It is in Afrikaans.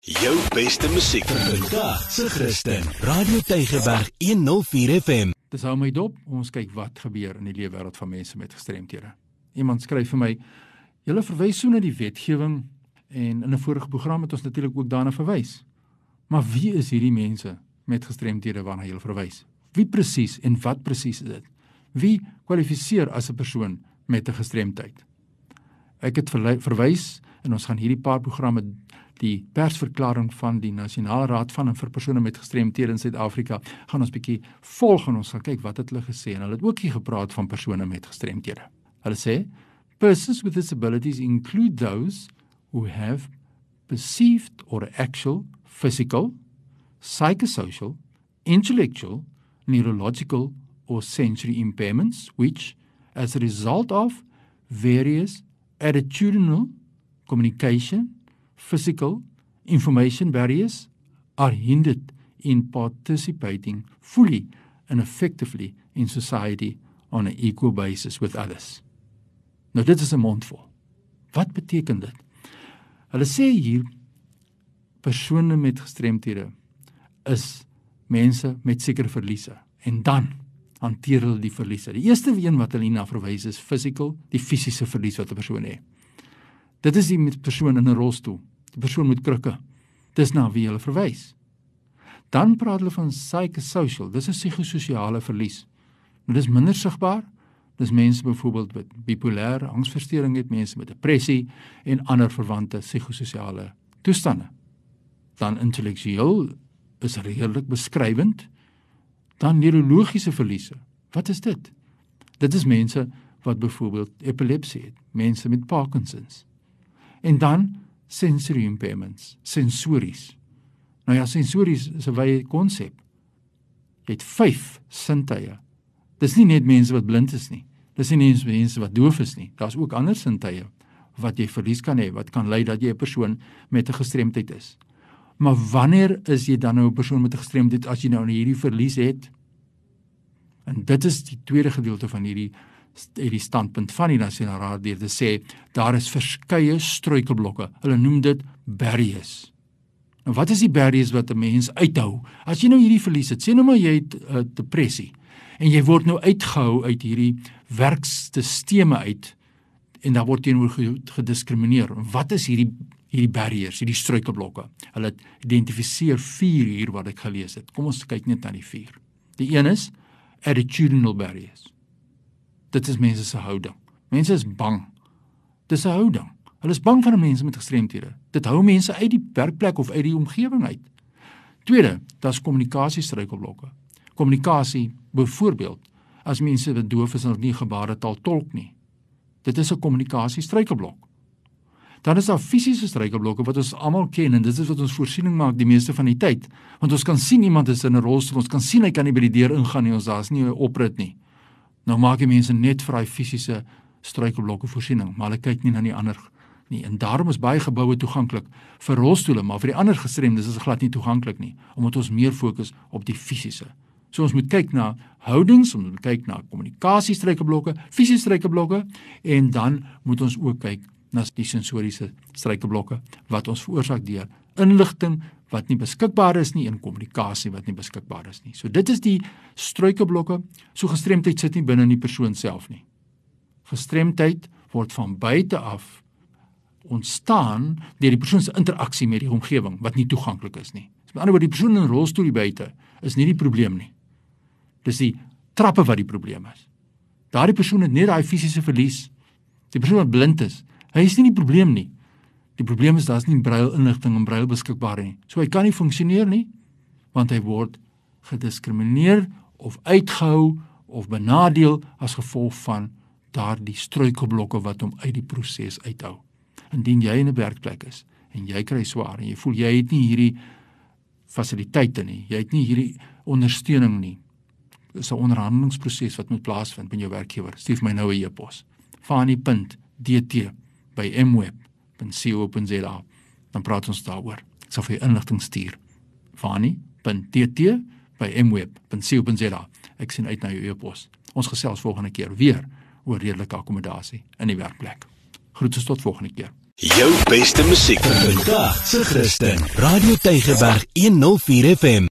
Jou beste musiek vandag se Christen. Radio Tygerberg 104 FM. Dis hou my dop. Ons kyk wat gebeur in die lewe wêreld van mense met gestremthede. Iemand skryf vir my: "Julle verwys so na die wetgewing en in 'n vorige program het ons natuurlik ook daarna verwys. Maar wie is hierdie mense met gestremthede waarna jy verwys? Wie presies en wat presies is dit? Wie kwalifiseer as 'n persoon met 'n gestremdheid?" Ek het verwys en ons gaan hierdie paar programme die persverklaring van die Nasionale Raad van en vir persone met gestremthede in Suid-Afrika gaan ons bietjie volg en ons gaan kyk wat het hulle gesê en hulle het ook hier gepraat van persone met gestremthede. Hulle sê persons with disabilities include those who have perceived or actual physical, psychosocial, intellectual, neurological or sensory impairments which as a result of various attitudinal communication physical information barriers are hindered in participating fully and effectively in society on an equal basis with others. Nou dit is 'n mondvol. Wat beteken dit? Hulle sê hier persone met gestremthede is mense met sekere verliese en dan hanteer hulle die verliese. Die eerste een wat hulle na verwys is physical, die fisiese verlies wat 'n persoon het. Dit is die persoon in 'n rolstoel die persoon met krikke. Dis na wie hulle verwys. Dan praat hulle van psychosocial, dis 'n psigososiale verlies. Nou dis minder sigbaar. Dis mense byvoorbeeld met bipolêre angsversteuring het, mense met depressie en ander verwante psigososiale toestande. Dan intellektueel is redelik beskrywend. Dan neurologiese verliese. Wat is dit? Dit is mense wat byvoorbeeld epilepsie het, mense met Parkinsons. En dan sensory impairments, sensories. Nou ja, sensories is 'n wye konsep. Jy het 5 sintuie. Dis nie net mense wat blind is nie. Dis nie net mense wat doof is nie. Daar's ook ander sintuie wat jy verlies kan hê wat kan lei dat jy 'n persoon met 'n gestremdheid is. Maar wanneer is jy dan nou 'n persoon met 'n gestremdheid as jy nou hierdie verlies het? En dit is die tweede gedeelte van hierdie het die standpunt van die nasionale raad deur te sê daar is verskeie struikelblokke. Hulle noem dit barriers. Nou wat is die barriers wat 'n mens uithou? As jy nou hierdie verlies het, sê nou maar jy het uh, depressie en jy word nou uitgehou uit hierdie werkstelsels uit en daar word teenoor gediskrimineer. Wat is hierdie hierdie barriers, hierdie struikelblokke? Hulle identifiseer 4 hier wat ek gelees het. Kom ons kyk net na die 4. Die een is attitudinal barriers. Dit is mense se houding. Mense is bang. Dis 'n houding. Hulle is bang vir mense met gestremthede. Dit hou mense uit die werkplek of uit die omgewing uit. Tweede, daar's kommunikasiestruikelblokke. Kommunikasie, byvoorbeeld, as mense wat doof is en nie gebaretaal tolk nie. Dit is 'n kommunikasiestruikelblok. Dan is daar fisiese struikelblokke wat ons almal ken en dit is wat ons voorsiening maak die meeste van die tyd. Want ons kan sien iemand is in 'n rolstoel, ons kan sien hy kan nie by die deur ingaan nie, ons daar's nie 'n oprit nie. Nou maak die mense net vir daai fisiese struikelblokke voorsiening, maar hulle kyk nie na die ander nie. En daarom is baie geboue toeganklik vir rolstoele, maar vir die ander gestremdes is dit glad nie toeganklik nie, omdat ons meer fokus op die fisiese. So ons moet kyk na houdings, ons moet kyk na kommunikasie struikelblokke, fisiese struikelblokke en dan moet ons ook kyk na die sensoriese struikelblokke wat ons veroorsaak deur inligting wat nie beskikbaar is nie en kommunikasie wat nie beskikbaar is nie. So dit is die struikelblokke. So gestremdheid sit nie binne in die persoon self nie. Gestremdheid word van buite af ontstaan deur die persoon se interaksie met die omgewing wat nie toeganklik is nie. Met ander woorde, die persoon in 'n rolstoel hier buite is nie die probleem nie. Dis die trappe wat die probleem is. Daardie persoon het net daai fisiese verlies. Die persoon wat blind is, hy is nie die probleem nie. Die probleem is daar's nie braille inligting en braille beskikbaar nie. So hy kan nie funksioneer nie want hy word gediskrimineer of uitgehou of benadeel as gevolg van daardie struikelblokke wat hom uit die proses uithou. Indien jy in 'n werkplek is en jy kry swaar en jy voel jy het nie hierdie fasiliteite nie, jy het nie hierdie ondersteuning nie. Dis 'n onderhandelingsproses wat moet plaasvind by jou werkgewer. Stuur my nou 'n e-pos. fani.dt by mweb fani.co.za dan praat ons daaroor. Ek sal vir jou inligting stuur. fani.tt by mweb.co.za. Ek sien uit na jou e-pos. Ons gesels volgende keer weer oor redelike akkommodasie in die werkplek. Groete tot volgende keer. Jou beste musiek vir vandag se Christen. Radio Tygerberg 104 FM.